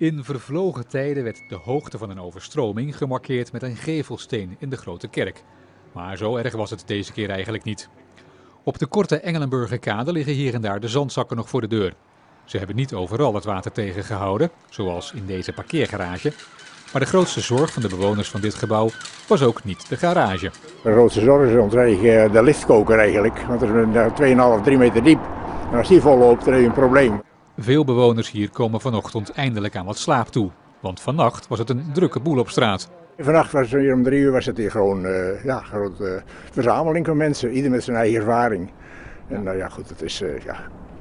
In vervlogen tijden werd de hoogte van een overstroming gemarkeerd met een gevelsteen in de grote kerk. Maar zo erg was het deze keer eigenlijk niet. Op de korte Engelenburgerkade liggen hier en daar de zandzakken nog voor de deur. Ze hebben niet overal het water tegengehouden, zoals in deze parkeergarage. Maar de grootste zorg van de bewoners van dit gebouw was ook niet de garage. De grootste zorg is ons eigen, de liftkoker eigenlijk, want het is 2,5, 3 meter diep. En als die vol loopt, dan heb je een probleem. Veel bewoners hier komen vanochtend eindelijk aan wat slaap toe. Want vannacht was het een drukke boel op straat. Vannacht was het hier om drie uur was het hier gewoon uh, ja, grote uh, verzameling van mensen. Ieder met zijn eigen ervaring. En nou ja, goed, het is, uh, ja,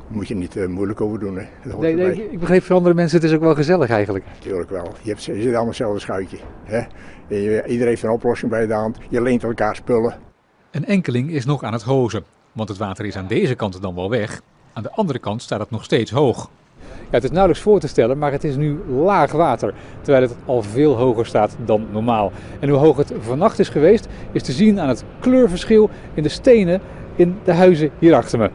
moet je niet moeilijk over doen. Hè. Nee, nee, ik begreep voor andere mensen, het is ook wel gezellig eigenlijk. Tuurlijk wel. Je, hebt, je zit allemaal hetzelfde schuitje. Hè. Je, iedereen heeft een oplossing bij de hand. Je leent elkaar spullen. Een enkeling is nog aan het hozen. Want het water is aan deze kant dan wel weg. Aan de andere kant staat het nog steeds hoog. Ja, het is nauwelijks voor te stellen, maar het is nu laag water. Terwijl het al veel hoger staat dan normaal. En hoe hoog het vannacht is geweest, is te zien aan het kleurverschil in de stenen in de huizen hier achter me.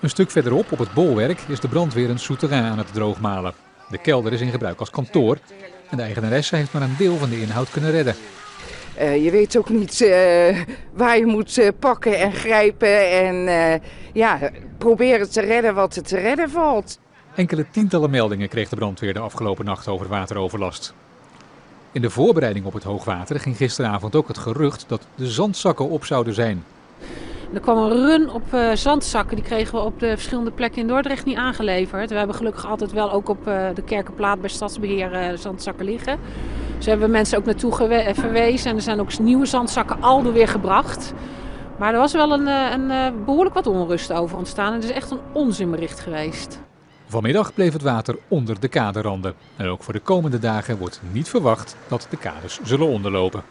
Een stuk verderop op het bolwerk is de brandweer een souterrain aan het droogmalen. De kelder is in gebruik als kantoor en de eigenaresse heeft maar een deel van de inhoud kunnen redden. Uh, je weet ook niet uh, waar je moet uh, pakken en grijpen en ja, proberen te redden wat er te redden valt. Enkele tientallen meldingen kreeg de brandweer de afgelopen nacht over wateroverlast. In de voorbereiding op het hoogwater ging gisteravond ook het gerucht dat de zandzakken op zouden zijn. Er kwam een run op uh, zandzakken. Die kregen we op de verschillende plekken in Dordrecht niet aangeleverd. We hebben gelukkig altijd wel ook op uh, de Kerkenplaat bij Stadsbeheer uh, zandzakken liggen. Dus hebben we mensen ook naartoe verwezen. En er zijn ook nieuwe zandzakken alweer weer gebracht. Maar er was wel een, een behoorlijk wat onrust over ontstaan. Het is echt een onzinbericht geweest. Vanmiddag bleef het water onder de kaderranden. En ook voor de komende dagen wordt niet verwacht dat de kaders zullen onderlopen.